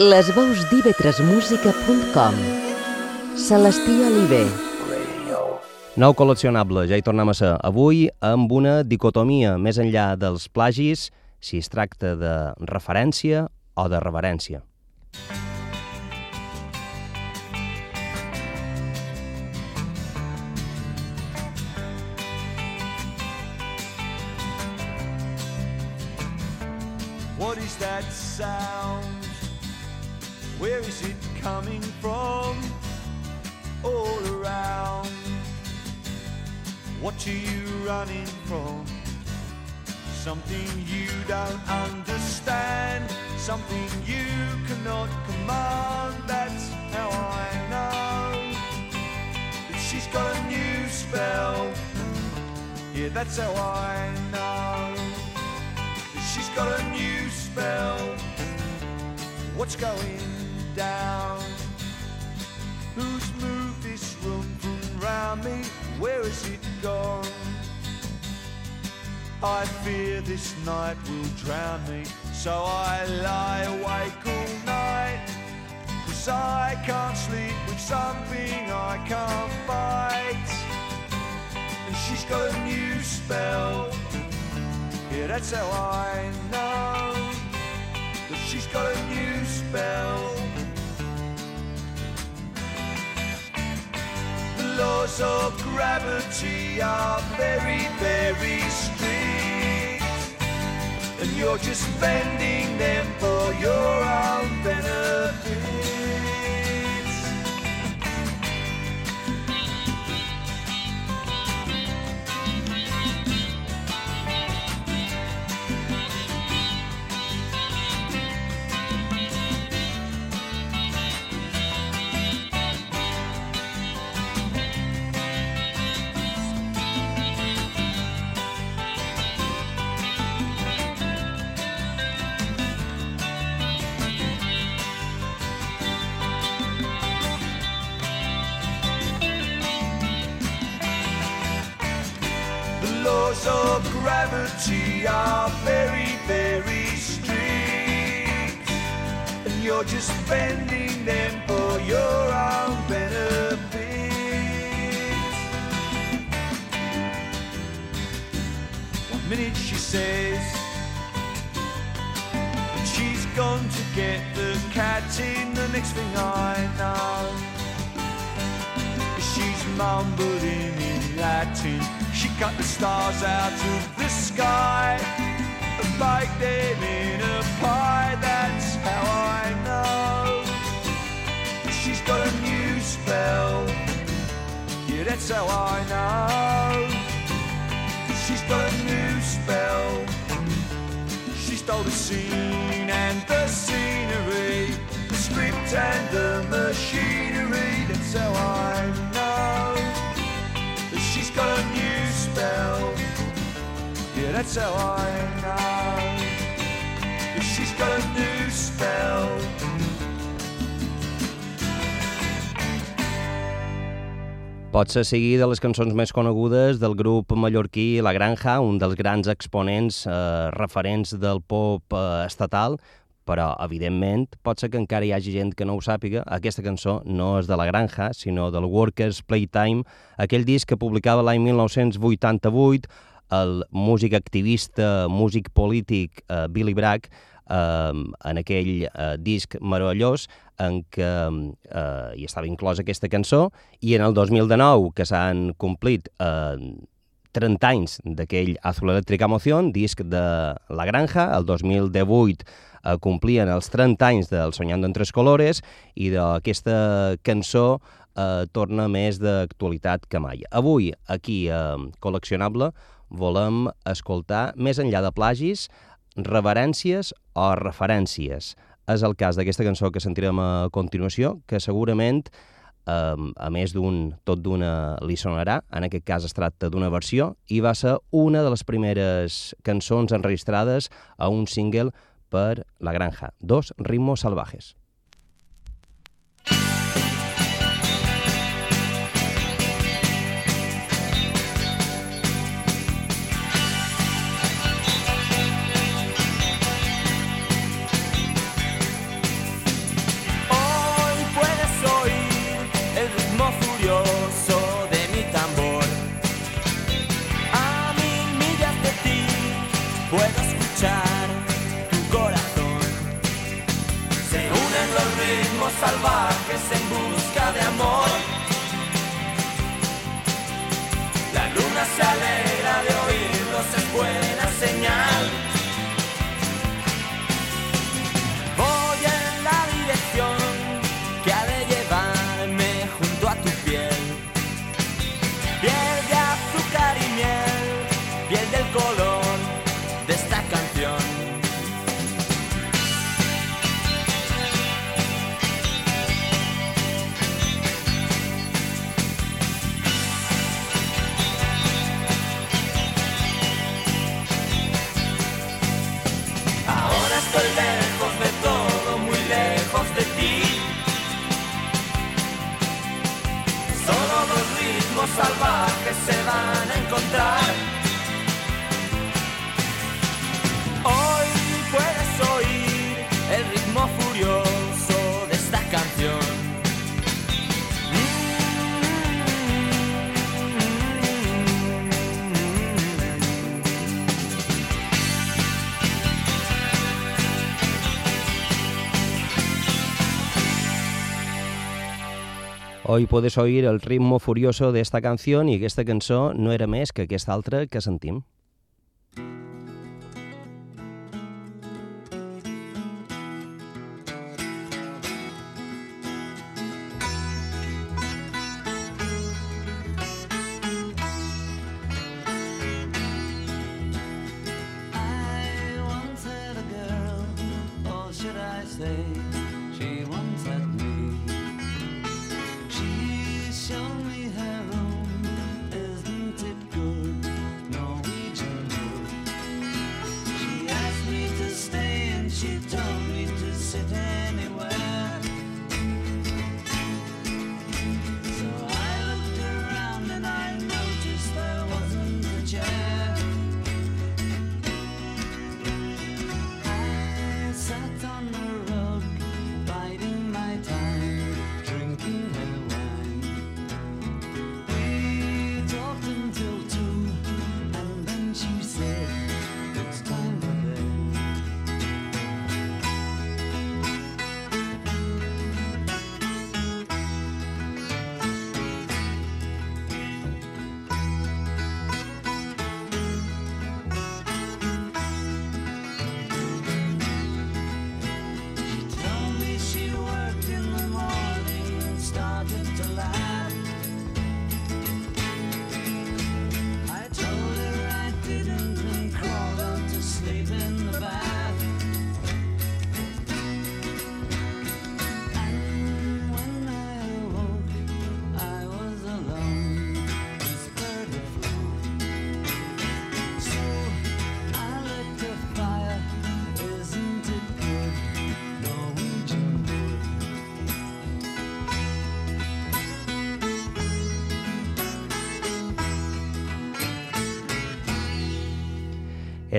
Les veus d'ivetresmusica.com Celestí Oliver Nou col·leccionable, ja hi tornem a ser. Avui amb una dicotomia més enllà dels plagis, si es tracta de referència o de reverència. What coming from? All around. What are you running from? Something you don't understand, something you cannot command. That's how I know that she's got a new spell. Yeah, that's how I know that she's got a new spell. What's going down? Who's moved this room from round me? Where has it gone? I fear this night will drown me, so I lie awake all night. Cause I can't sleep with something I can't fight. And she's got a new spell. Yeah, that's how I know that she's got a new spell. Laws of gravity are very, very strict. And you're just bending them for your own benefit. Gravity are very, very strict. And you're just bending them for your own benefit. One minute she says she's gone to get the cat in, the next thing I know. She's mumbling in Latin. She cut the stars out of the sky and baked them in a pie. That's how I know she's got a new spell. Yeah, that's how I know she's got a new spell. She stole the scene and the scenery, the script and the machinery. That's how I know spell. Yeah, that's how I know that she's got a new spell. Pot ser seguir de les cançons més conegudes del grup mallorquí La Granja, un dels grans exponents eh, referents del pop eh, estatal, però, evidentment, pot ser que encara hi hagi gent que no ho sàpiga. Aquesta cançó no és de La Granja, sinó del Workers Playtime, aquell disc que publicava l'any 1988 el músic activista, músic polític eh, Billy Bragg, eh, en aquell eh, disc meravellós en què eh, hi estava inclosa aquesta cançó i en el 2019, que s'han complit eh, 30 anys d'aquell Azul Eléctrica Emoción, disc de La Granja, el 2018 eh, complien els 30 anys del Soñando en Tres Colores i d'aquesta cançó eh, torna més d'actualitat que mai. Avui, aquí eh, Col·leccionable, volem escoltar, més enllà de plagis, reverències o referències. És el cas d'aquesta cançó que sentirem a continuació, que segurament, a més d'un tot d'una li sonarà, en aquest cas es tracta d'una versió, i va ser una de les primeres cançons enregistrades a un single per La Granja, Dos ritmos salvajes. Hoy puedes oír el ritmo furioso d'esta canció i aquesta cançó no era més que aquesta altra que sentim.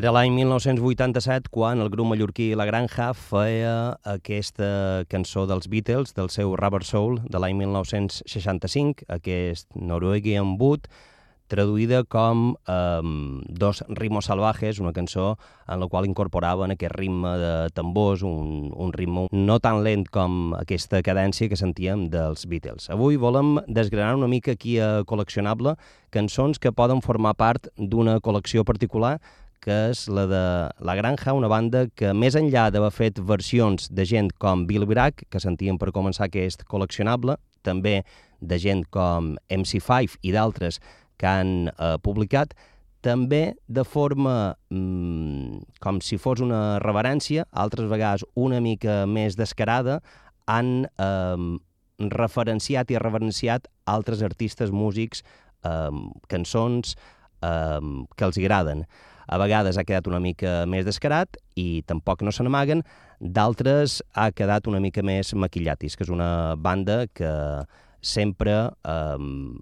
Era l'any 1987 quan el grup mallorquí La Granja feia aquesta cançó dels Beatles, del seu Rubber Soul, de l'any 1965, aquest Norwegian Wood, traduïda com eh, Dos ritmos salvajes, una cançó en la qual incorporaven aquest ritme de tambors, un, un ritme no tan lent com aquesta cadència que sentíem dels Beatles. Avui volem desgranar una mica aquí a Col·leccionable cançons que poden formar part d'una col·lecció particular que és la de La Granja, una banda que més enllà d'haver fet versions de gent com Bill Bragg, que sentíem per començar aquest col·leccionable, també de gent com MC5 i d'altres que han eh, publicat, també de forma mm, com si fos una reverència, altres vegades una mica més descarada, han eh, referenciat i reverenciat altres artistes, músics, eh, cançons eh, que els agraden. A vegades ha quedat una mica més descarat i tampoc no se n'amaguen, d'altres ha quedat una mica més maquillatis, que és una banda que sempre eh,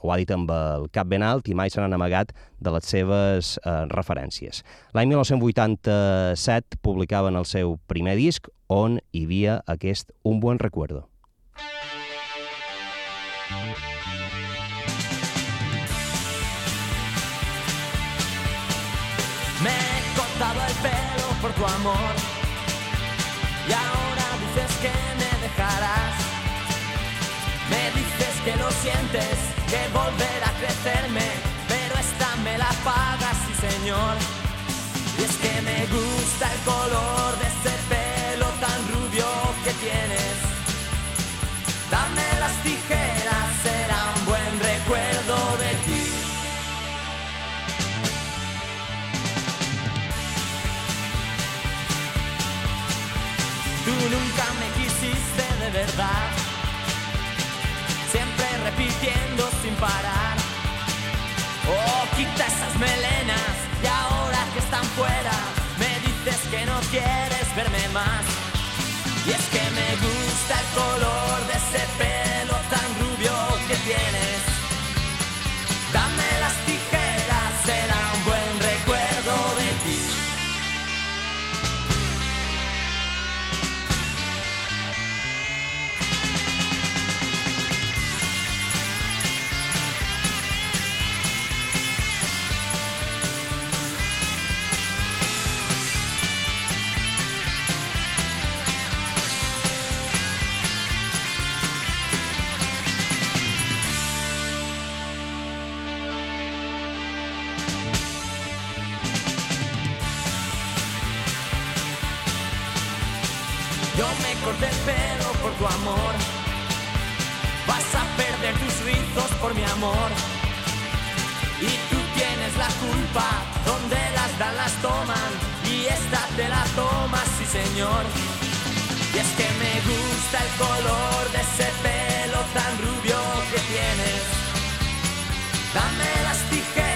ho ha dit amb el cap ben alt i mai se n'han amagat de les seves eh, referències. L'any 1987 publicaven el seu primer disc on hi havia aquest Un buen recuerdo. Amor Y es que me gusta el color Yo me corté el pelo por tu amor. Vas a perder tus rizos por mi amor. Y tú tienes la culpa. Donde las dan las toman. Y esta te la tomas, sí señor. Y es que me gusta el color de ese pelo tan rubio que tienes. Dame las tijeras,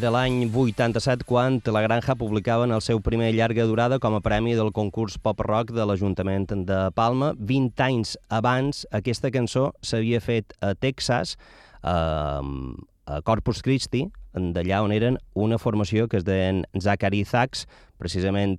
Era l'any 87 quan La Granja publicaven el seu primer llarga durada com a premi del concurs pop-rock de l'Ajuntament de Palma. 20 anys abans, aquesta cançó s'havia fet a Texas, eh, a Corpus Christi, d'allà on eren una formació que es deien Zachary Zax, precisament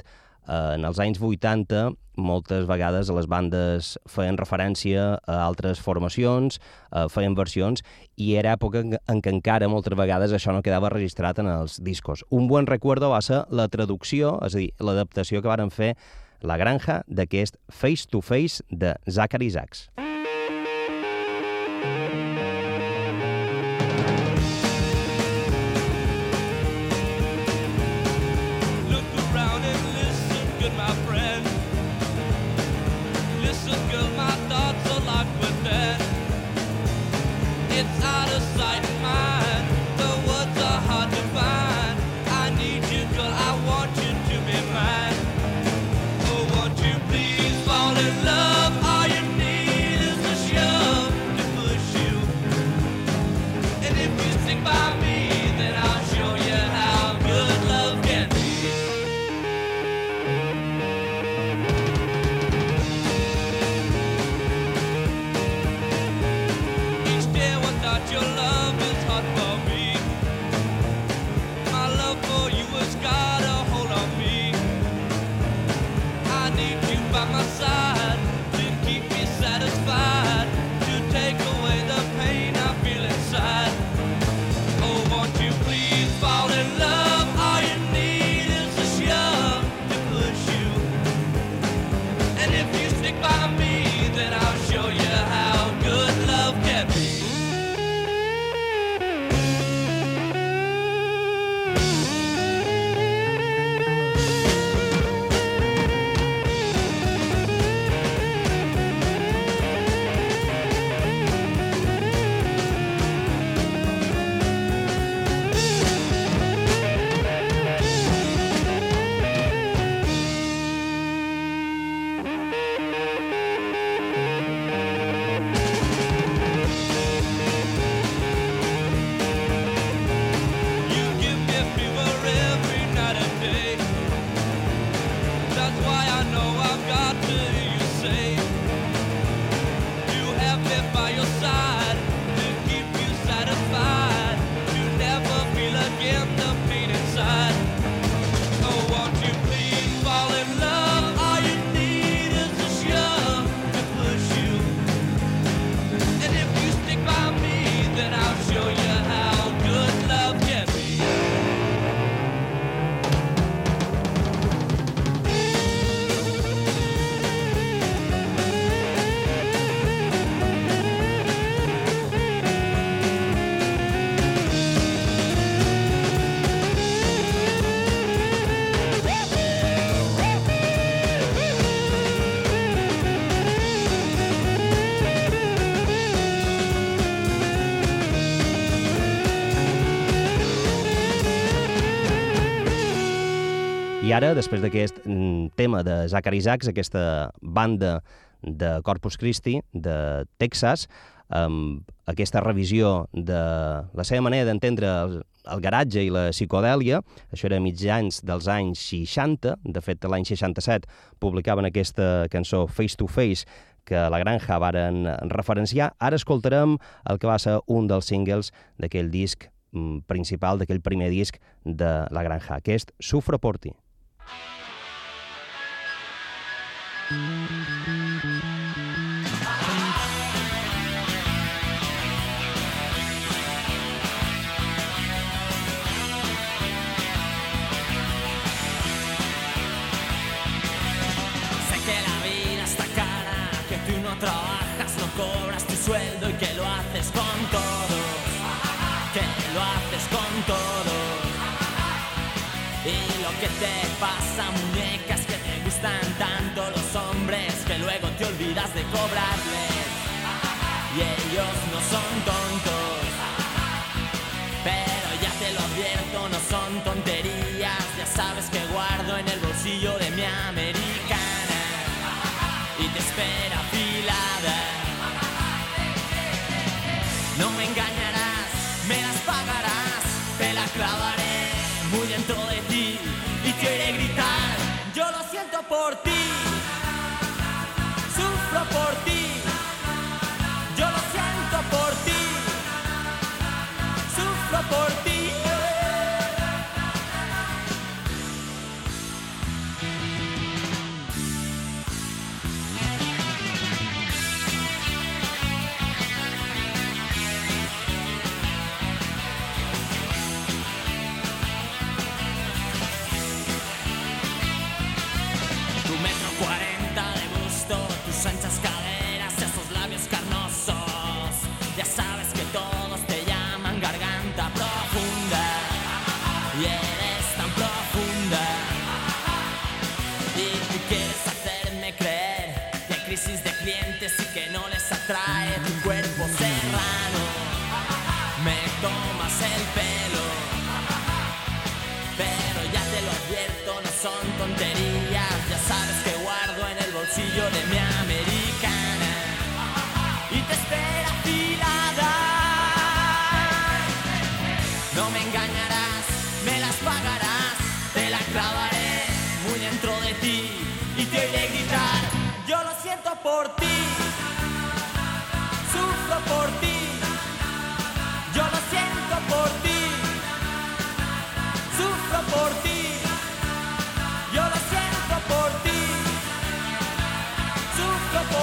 eh, en els anys 80 moltes vegades les bandes feien referència a altres formacions, eh, feien versions, i era època en en què encara moltes vegades això no quedava registrat en els discos. Un bon recuerdo va ser la traducció, és a dir, l'adaptació que varen fer La Granja d'aquest Face to Face de Zachary Zax. Look again. I ara, després d'aquest mm, tema de Zachary Sachs, aquesta banda de Corpus Christi, de Texas, amb aquesta revisió de la seva manera d'entendre el, el garatge i la psicodèlia, això era mitjans dels anys 60, de fet l'any 67 publicaven aquesta cançó Face to Face, que la granja varen referenciar. Ara escoltarem el que va ser un dels singles d'aquell disc mm, principal, d'aquell primer disc de la granja, aquest Sufro por Bye. Ellos no son tontos, pero ya te lo advierto, no son tonterías. Ya sabes que guardo en el bolsillo de mi americana y te espera afilada. No me engañarás, me las pagarás, te la clavaré muy dentro de ti y oiré gritar. Yo lo siento por ti, atrae tu cuerpo serrano. Me tomas el pelo. Pero ya te lo advierto, no son tonterías. Ya sabes que guardo en el bolsillo de mi americana. Y te espera afilada. No me engañarás, me las pagarás. Te la clavaré muy dentro de ti. Y te oiré gritar. Yo lo siento por ti. Por ti. Yo lo siento por ti sufro por ti. Yo lo siento por ti. Sufro por ti.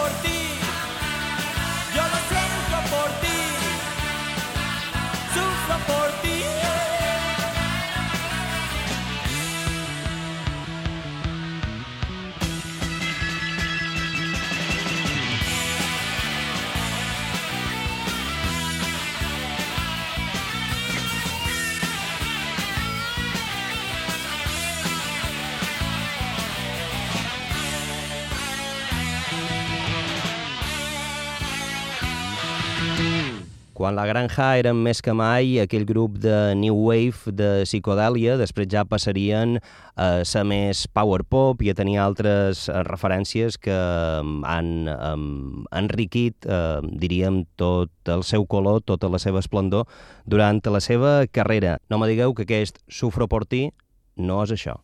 Quan la Granja eren més que mai aquell grup de New Wave de psicodèlia, després ja passarien a ser més power pop i a tenir altres eh, referències que mm, han um, enriquit, eh, diríem, tot el seu color, tota la seva esplendor durant la seva carrera. No me digueu que aquest Sufro por ti no és això.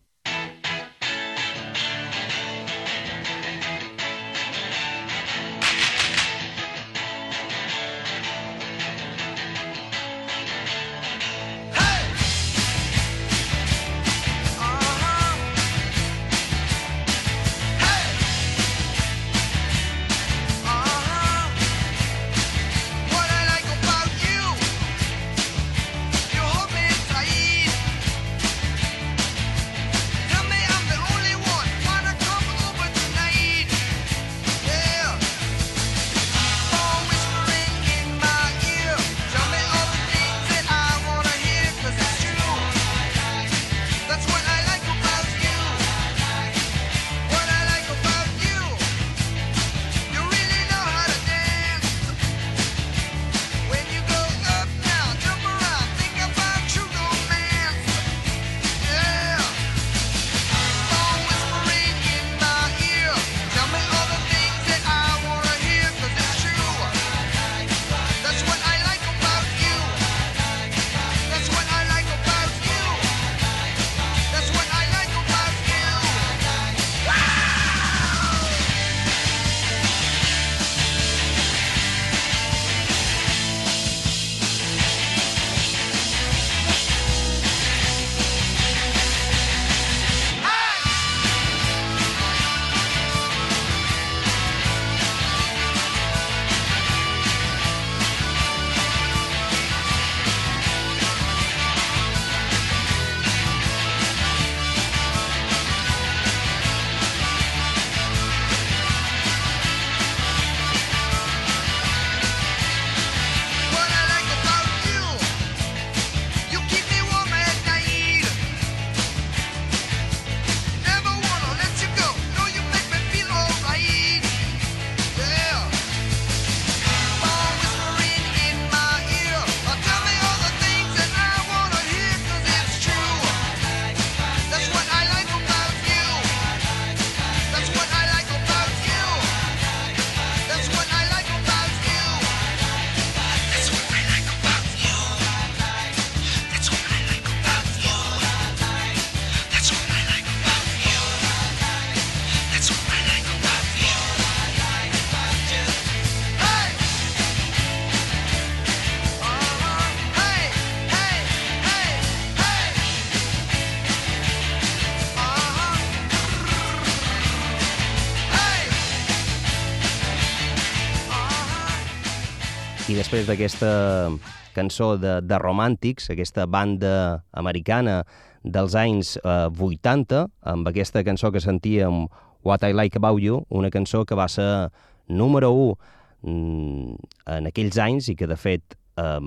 Després d'aquesta cançó de, de Romàntics, aquesta banda americana dels anys eh, 80, amb aquesta cançó que sentíem, What I Like About You, una cançó que va ser número 1 mm, en aquells anys i que, de fet, eh,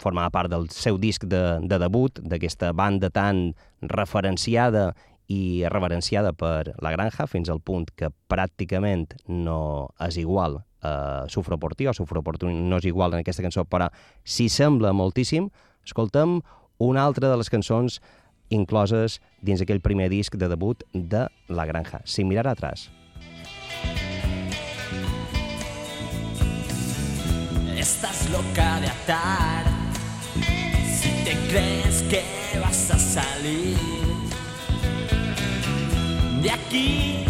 formava part del seu disc de, de debut, d'aquesta banda tan referenciada i reverenciada per la granja fins al punt que pràcticament no és igual a Sufro por ti o Sufro por tu no és igual en aquesta cançó, però si sembla moltíssim, escoltem una altra de les cançons incloses dins aquell primer disc de debut de La Granja, Sin mirar atrás. Estás loca de atar. Si te crees que vas a salir de aquí,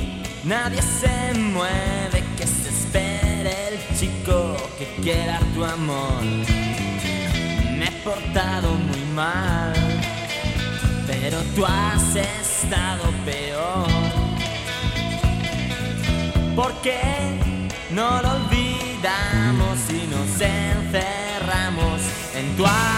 nadie se mueve. Que se espere el chico que quiera tu amor. Me he portado muy mal, pero tú has estado peor. ¿Por qué no lo olvidamos y nos encerramos en tu habitación?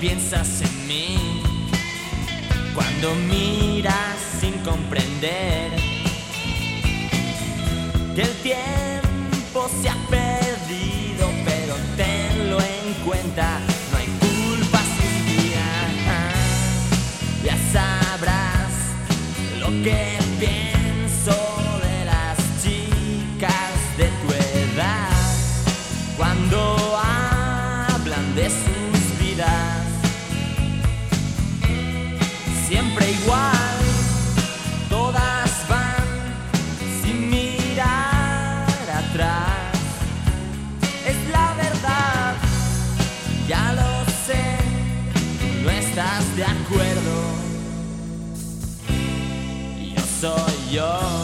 Piensas en mí. Cuando miras sin comprender que el tiempo se ha estás de acuerdo. Yo soy yo.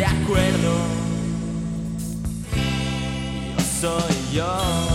De acuerdo. Yo soy yo.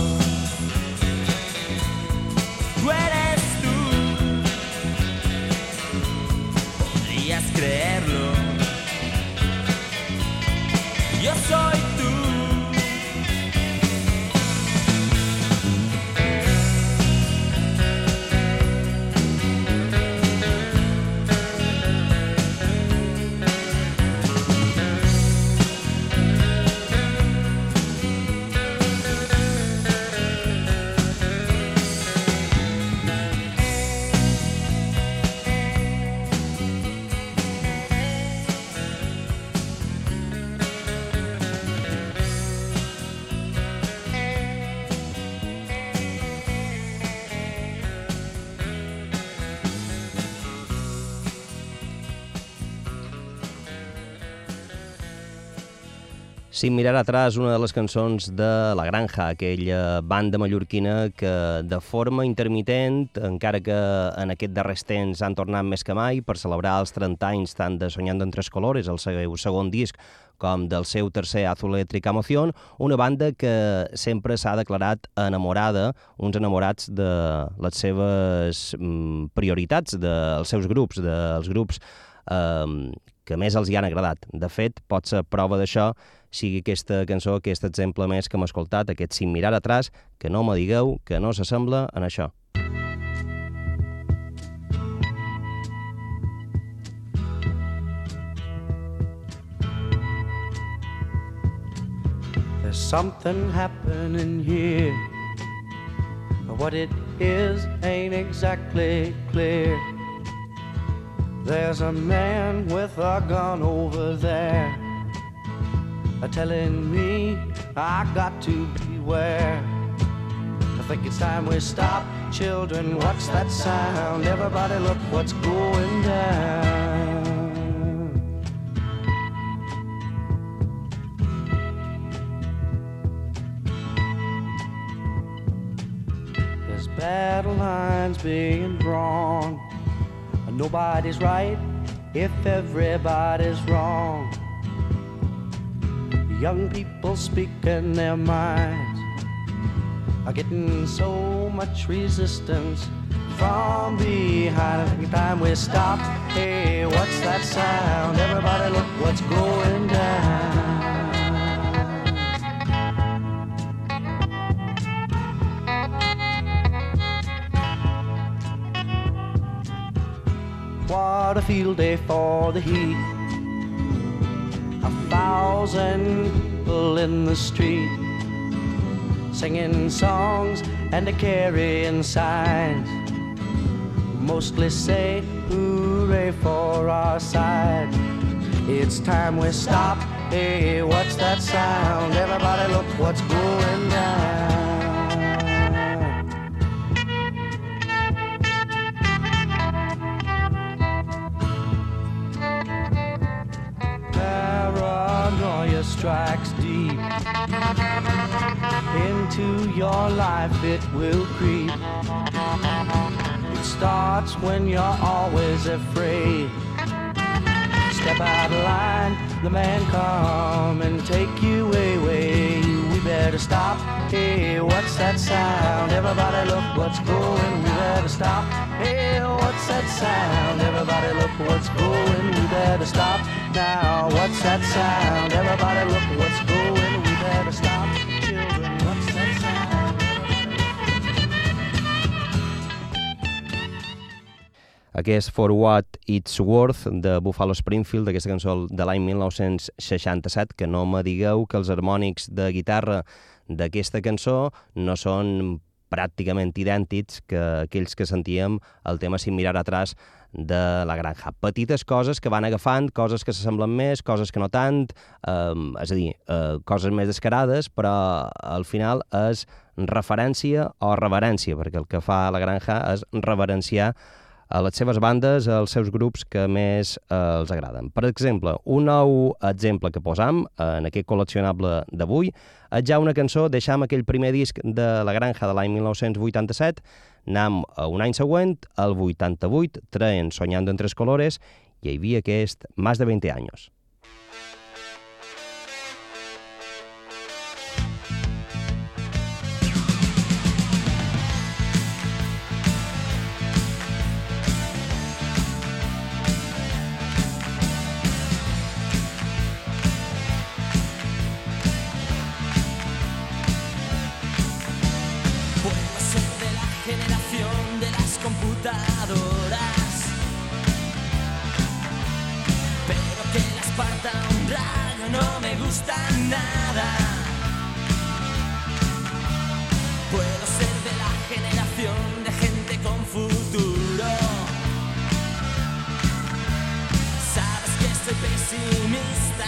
Sin mirar atrás, una de les cançons de La Granja, aquella banda mallorquina que de forma intermitent, encara que en aquest darrers temps han tornat més que mai per celebrar els 30 anys tant de Soñando en Tres Colores, el seu segon disc, com del seu tercer Azul Eléctrica Emoción, una banda que sempre s'ha declarat enamorada, uns enamorats de les seves mm, prioritats, dels seus grups, dels grups eh, que més els hi han agradat. De fet, pot ser prova d'això sigui aquesta cançó, aquest exemple més que hem escoltat, aquest Sin mirar atrás, que no me digueu que no s'assembla en això. There's something happening here. What it is ain't exactly clear. There's a man with a gun over there uh, telling me I got to beware. I think it's time we stop. Children, what's that sound? Everybody look what's going down. There's battle lines being drawn. Nobody's right if everybody's wrong. Young people speaking their minds are getting so much resistance from behind. It's time we stop. Hey, what's that sound? Everybody look what's going down. What a field day for the heat. A thousand people in the street singing songs and a carrying signs. Mostly say hooray for our side. It's time we stop. Hey, what's that sound? Everybody look what's going down. Strikes deep into your life, it will creep. It starts when you're always afraid. Step out of line, the man come and take you away. We better stop. Hey, what's that sound? Everybody look what's going. We better stop. Hey, what's that sound? Everybody look what's going. We better stop now. What's that sound? Everybody look what's going. We better stop. What's? Aquest For What It's Worth de Buffalo Springfield, aquesta cançó de l'any 1967, que no me digueu que els harmònics de guitarra d'aquesta cançó no són pràcticament idèntics que aquells que sentíem el tema Sin mirar atrás de la granja. Petites coses que van agafant, coses que s'assemblen més, coses que no tant, eh, és a dir, eh, coses més descarades, però al final és referència o reverència, perquè el que fa la granja és reverenciar a les seves bandes, als seus grups que més eh, els agraden. Per exemple, un nou exemple que posam en aquest col·leccionable d'avui és ja una cançó, deixam aquell primer disc de La Granja de l'any 1987, anam un any següent, el 88, traen Soñando en tres colores, i hi havia aquest Más de 20 años.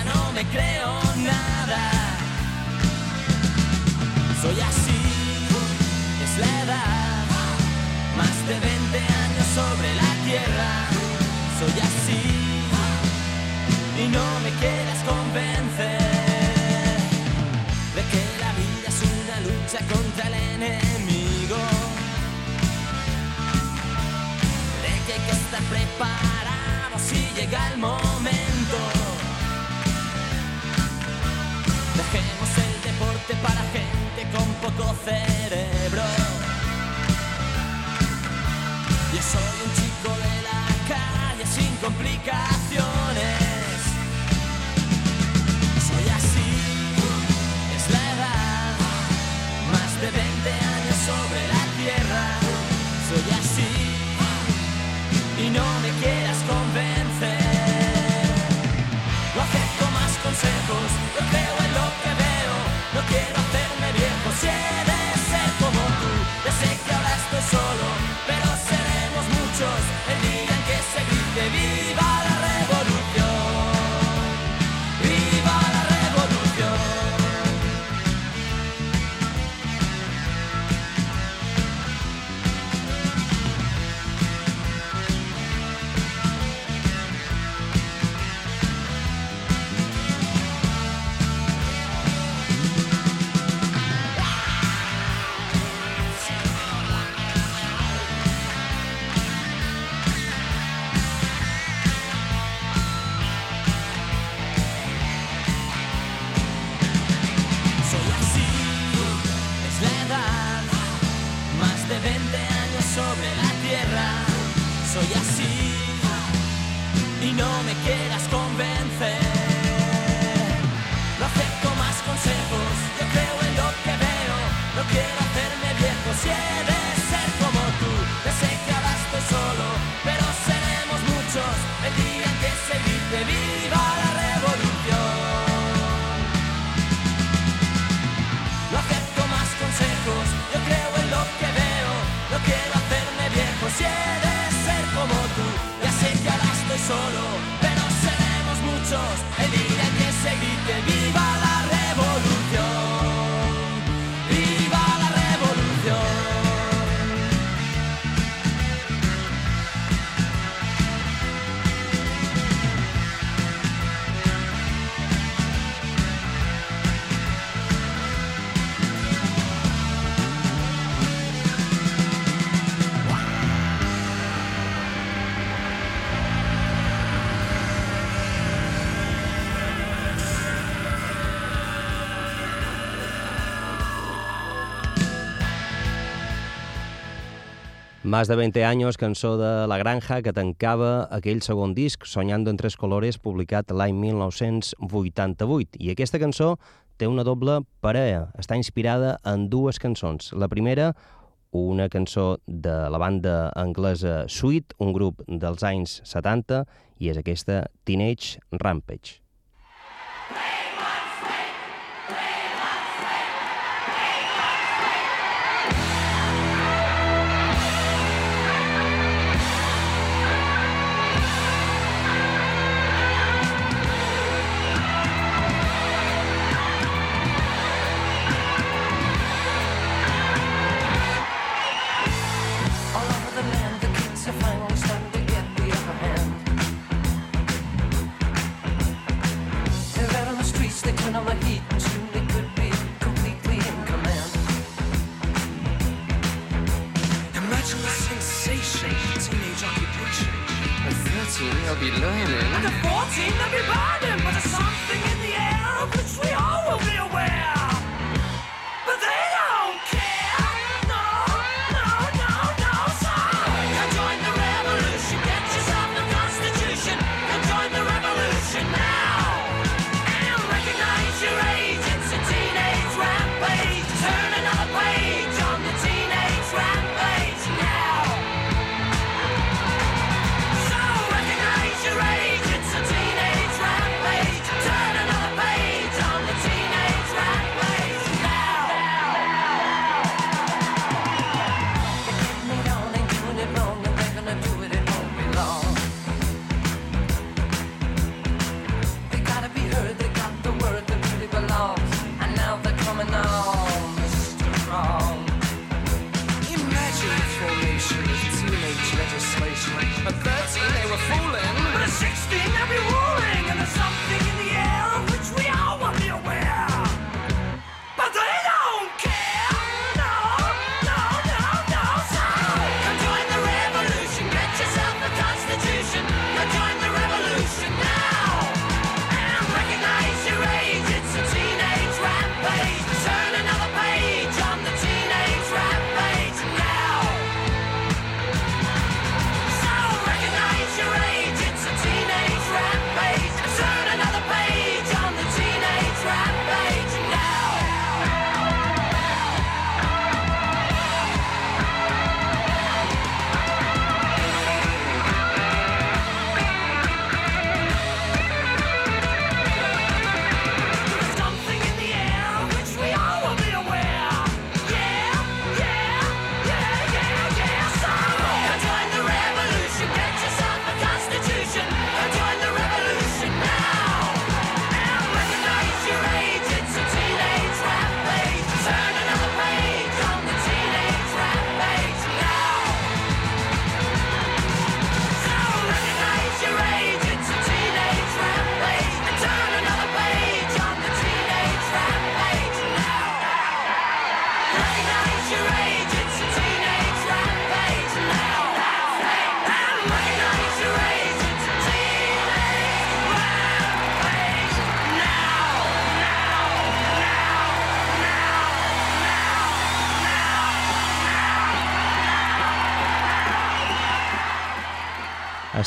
no me creo nada. Soy así, es la edad, más de 20 años sobre la tierra. Soy así y no me quieras convencer de que la vida es una lucha contra el enemigo. De que hay que estar preparado si llega el momento. Este para gente con poco cerebro. Yo soy un chico de la calle sin complicaciones. soy así y no me quieras convencer. No acepto más consejos, yo creo en lo que veo, no quiero hacerme viejo si eres solo, pero seremos muchos. El día que se grite viva. Más de 20 anys, cançó de La Granja, que tancava aquell segon disc, Soñando en tres colores, publicat l'any 1988. I aquesta cançó té una doble parella. Està inspirada en dues cançons. La primera, una cançó de la banda anglesa Sweet, un grup dels anys 70, i és aquesta Teenage Rampage.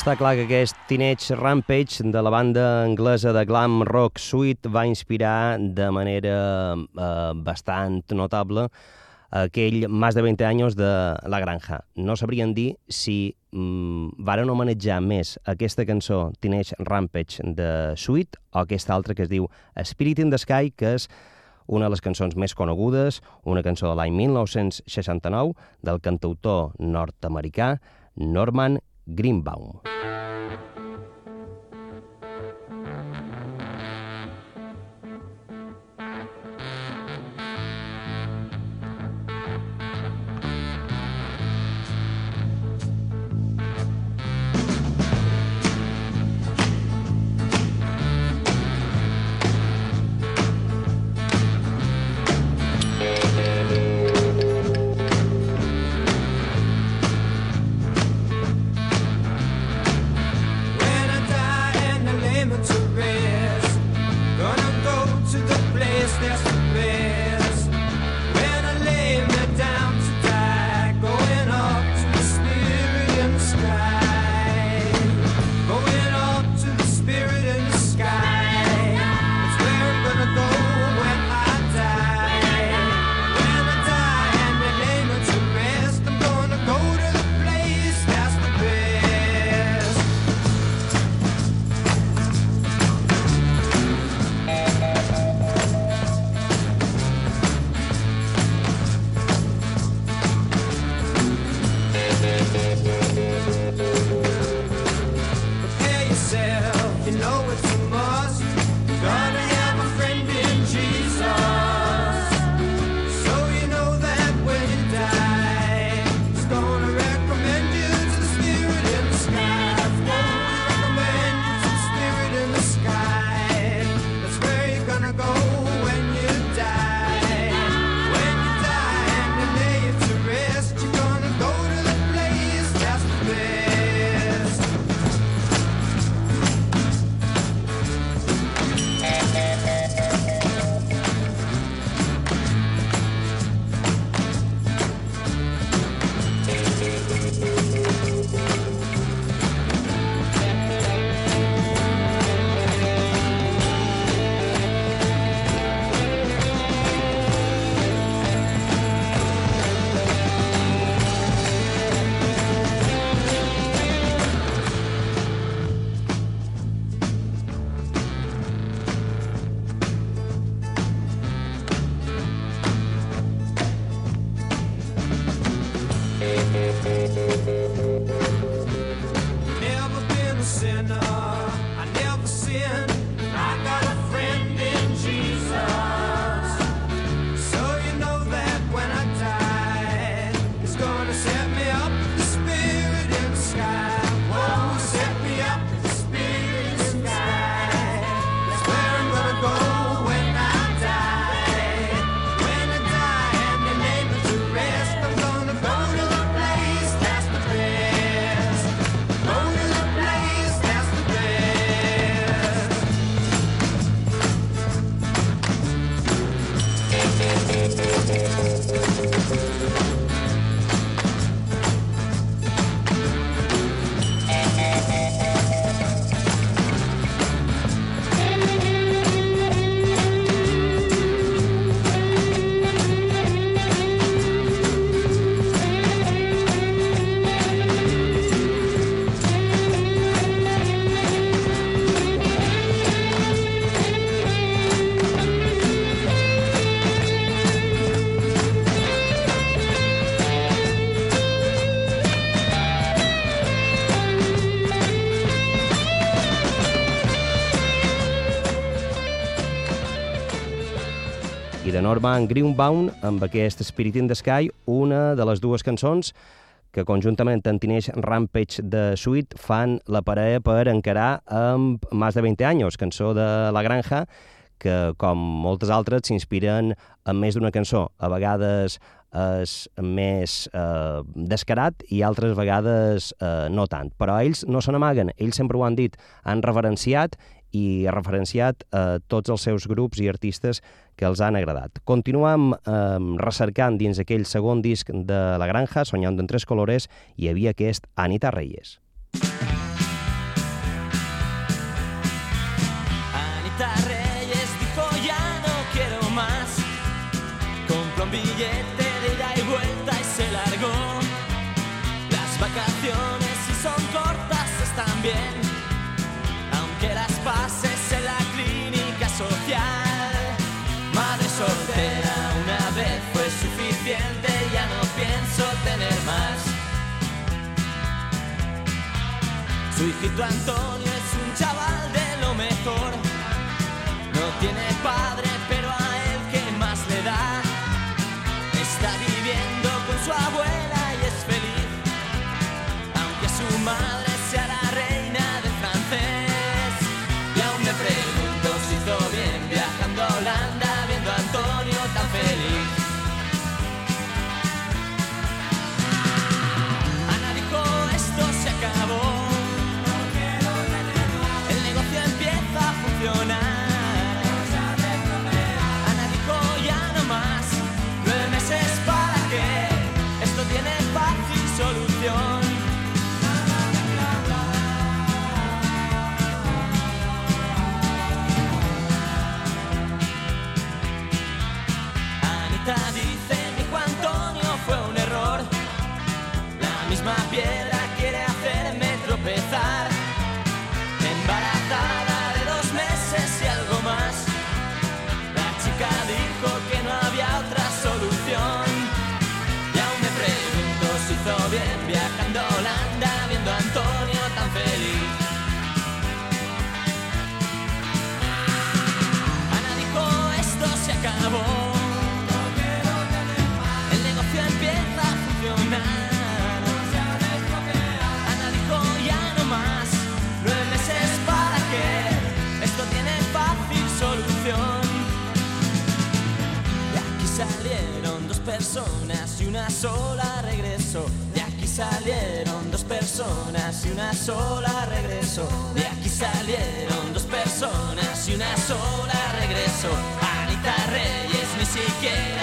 Està clar que aquest Teenage Rampage de la banda anglesa de glam rock Sweet va inspirar de manera eh, bastant notable aquell Más de 20 anys de La Granja. No sabrien dir si mm, varen homenatjar més aquesta cançó Teenage Rampage de Sweet o aquesta altra que es diu Spirit in the Sky, que és una de les cançons més conegudes, una cançó de l'any 1969 del cantautor nord-americà Norman Greenbaum. Norman Greenbaum amb aquest Spirit in the Sky, una de les dues cançons que conjuntament amb Teenage Rampage de Sweet fan la parella per encarar amb Más de 20 anys, cançó de La Granja, que, com moltes altres, s'inspiren en més d'una cançó. A vegades és més eh, descarat i altres vegades eh, no tant. Però ells no se n'amaguen, ells sempre ho han dit, han referenciat i ha referenciat eh, tots els seus grups i artistes que els han agradat. Continuem eh, recercant dins aquell segon disc de La Granja, Soñando en tres colores, hi havia aquest Anita Reyes. su hijito Antonio. personas y una sola regreso. De aquí salieron dos personas y una sola regreso. De aquí salieron dos personas y una sola regreso. Anita Reyes ni siquiera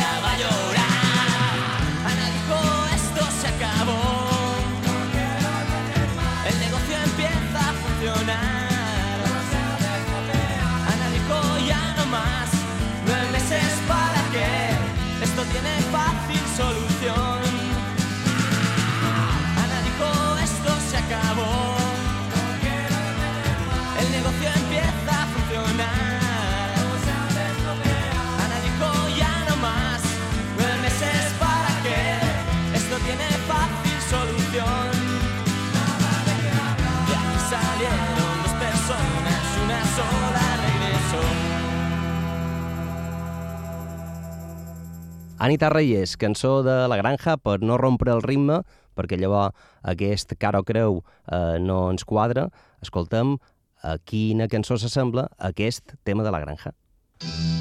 Anita Reyes, cançó de La Granja per no rompre el ritme, perquè llavors aquest cara o creu eh, no ens quadra. Escoltem a quina cançó s'assembla aquest tema de La Granja. Mm.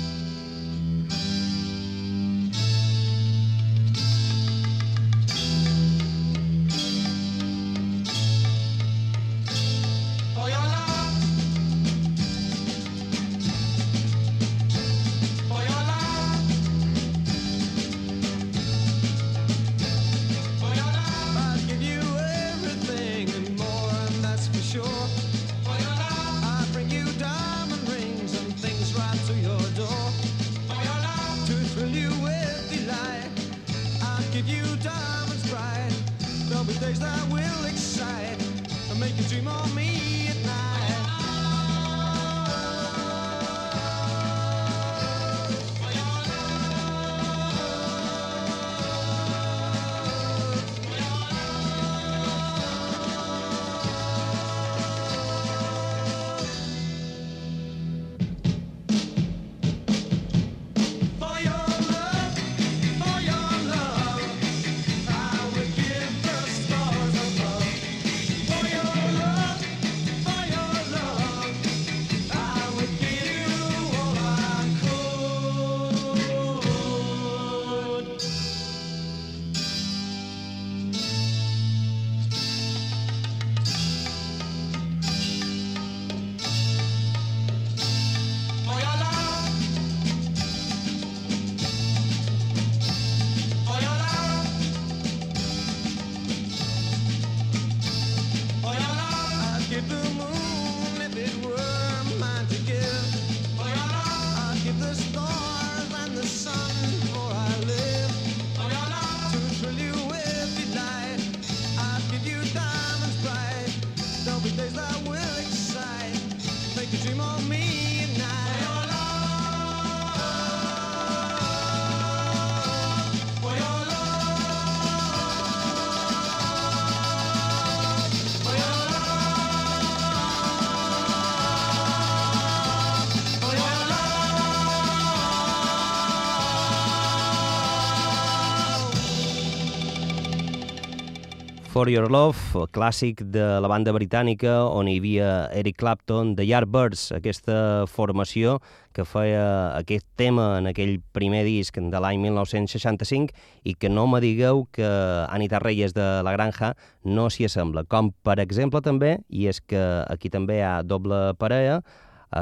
For Your Love, clàssic de la banda britànica on hi havia Eric Clapton, The Yardbirds, aquesta formació que feia aquest tema en aquell primer disc de l'any 1965 i que no me digueu que Anita Reyes de La Granja no s'hi assembla. Com, per exemple, també, i és que aquí també hi ha doble parella,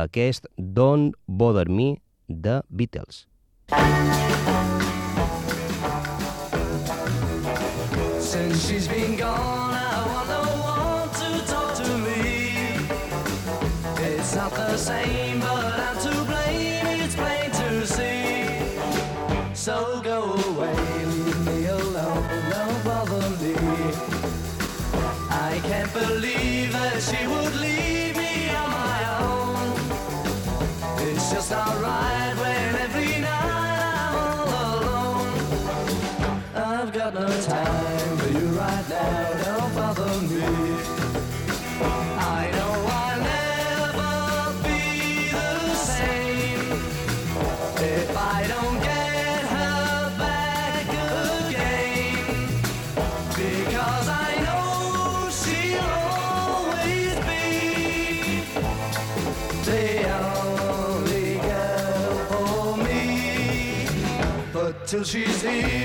aquest Don't Bother Me de Beatles. Since she's been gone, till she's here,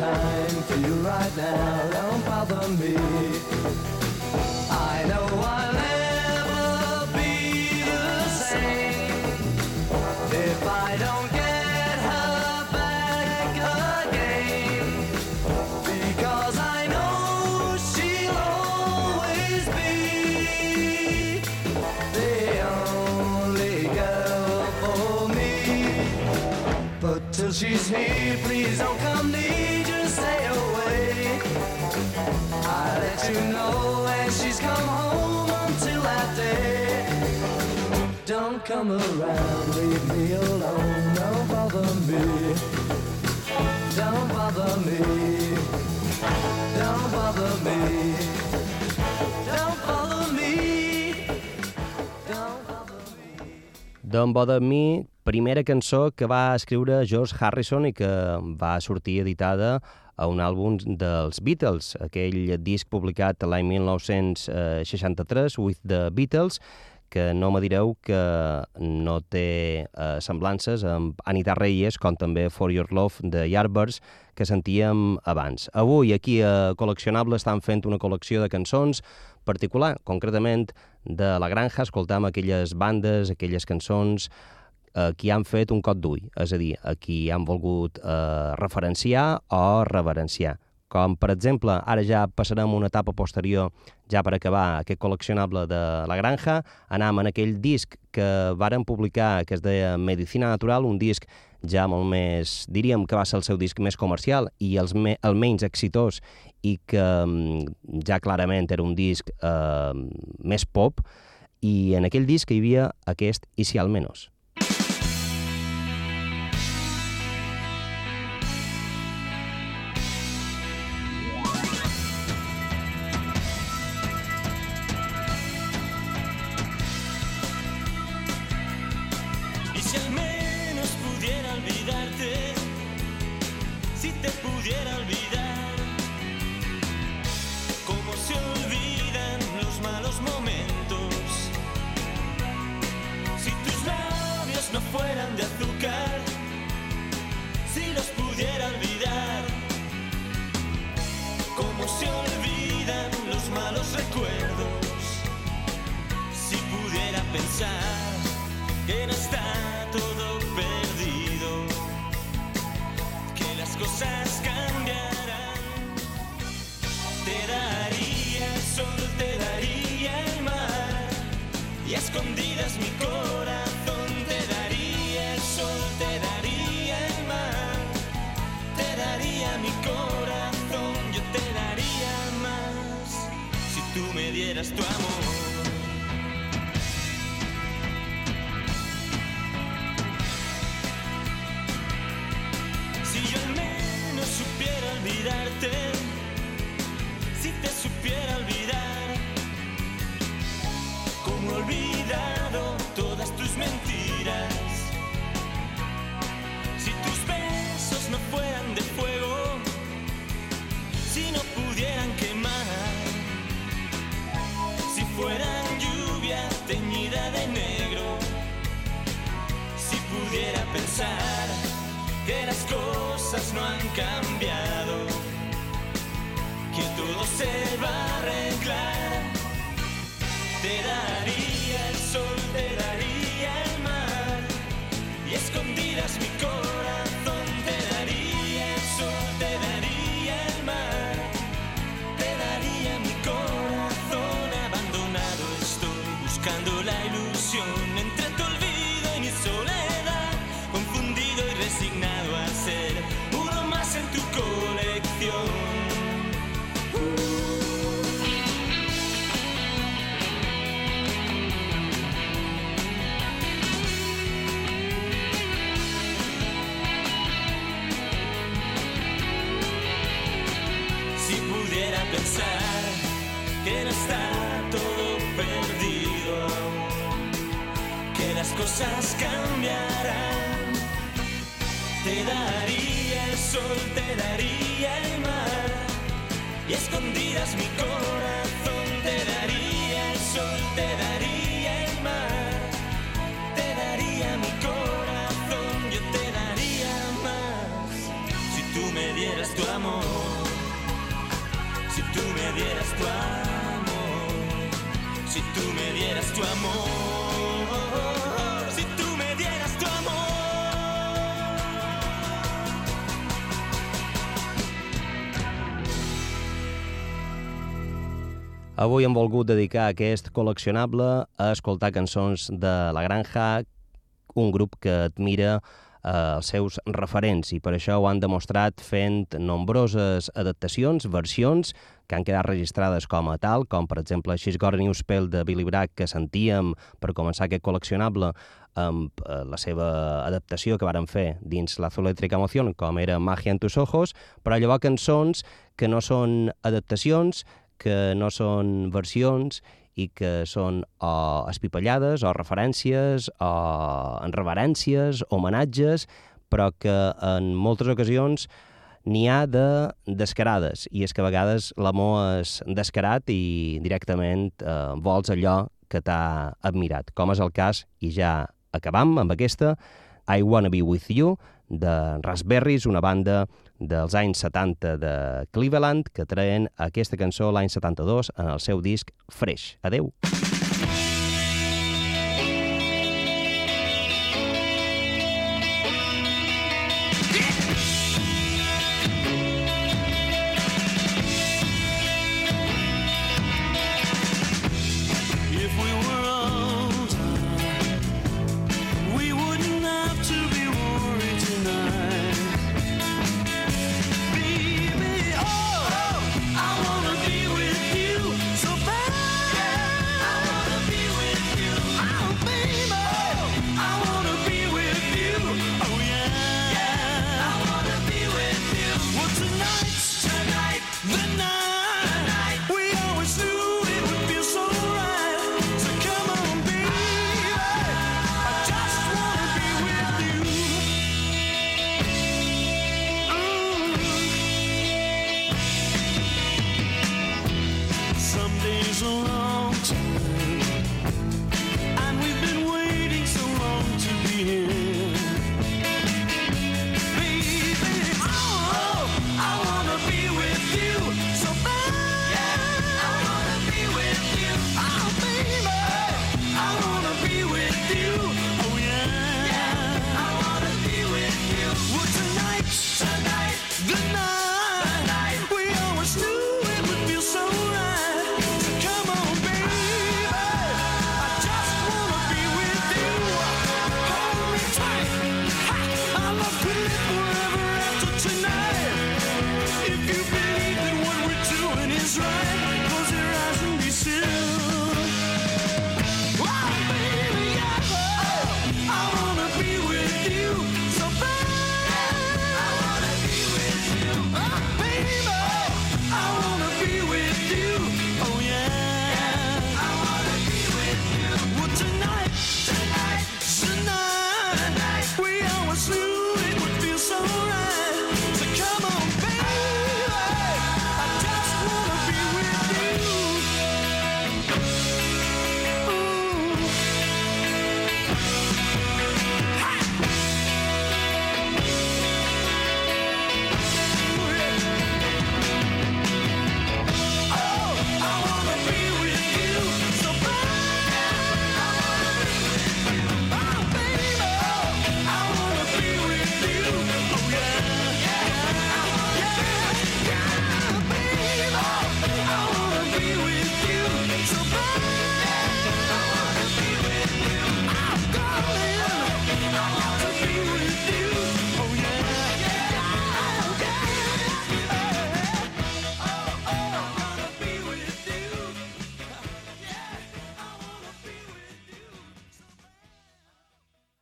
time for you right now, don't bother me. I know I'll never be the same if I don't get her back again. Because I know she'll always be the only girl for me. But till she's here, please don't come near, You know when she's come home until that day. Don't come around, leave me alone, don't bother me. Don't bother me. Don't bother me. Don't bother me. Don't bother me. Don't Bother Me, primera cançó que va escriure George Harrison i que va sortir editada a un àlbum dels Beatles, aquell disc publicat l'any 1963, With the Beatles, que no me direu que no té eh, semblances amb Anita Reyes, com també For Your Love de Yardbirds, que sentíem abans. Avui, aquí a Col·leccionable, estan fent una col·lecció de cançons particular, concretament de La Granja, escoltam aquelles bandes, aquelles cançons eh, qui han fet un cot d'ull, és a dir, a qui han volgut eh, referenciar o reverenciar. Com, per exemple, ara ja passarem a una etapa posterior, ja per acabar aquest col·leccionable de La Granja, anam en aquell disc que varen publicar, que es deia Medicina Natural, un disc ja molt més, diríem que va ser el seu disc més comercial i els me, el menys exitós i que mm, ja clarament era un disc eh, més pop, i en aquell disc hi havia aquest I si al menos. Que las cosas no han cambiado, que todo se va a arreglar. Te daría el cambiarán, te daría el sol, te daría el mar, y escondidas mi corazón, te daría el sol, te daría el mar, te daría mi corazón, yo te daría más, si tú me dieras tu amor. Si tú me dieras tu amor, si tú me dieras tu amor, Avui hem volgut dedicar aquest col·leccionable a escoltar cançons de La Granja, un grup que admira eh, els seus referents i per això ho han demostrat fent nombroses adaptacions, versions que han quedat registrades com a tal, com per exemple She's Got a New Spell de Billy Bragg que sentíem per començar aquest col·leccionable amb eh, la seva adaptació que varen fer dins la Eléctrica Emoción, com era Magia en tus ojos, però llavors cançons que no són adaptacions, que no són versions i que són o espipallades, o referències, o en reverències, homenatges, però que en moltes ocasions n'hi ha de descarades, i és que a vegades l'amor és descarat i directament eh, vols allò que t'ha admirat, com és el cas, i ja acabam amb aquesta, I Wanna Be With You, de Raspberries, una banda dels anys 70 de Cleveland, que traen aquesta cançó l'any 72 en el seu disc Fresh. Adeu!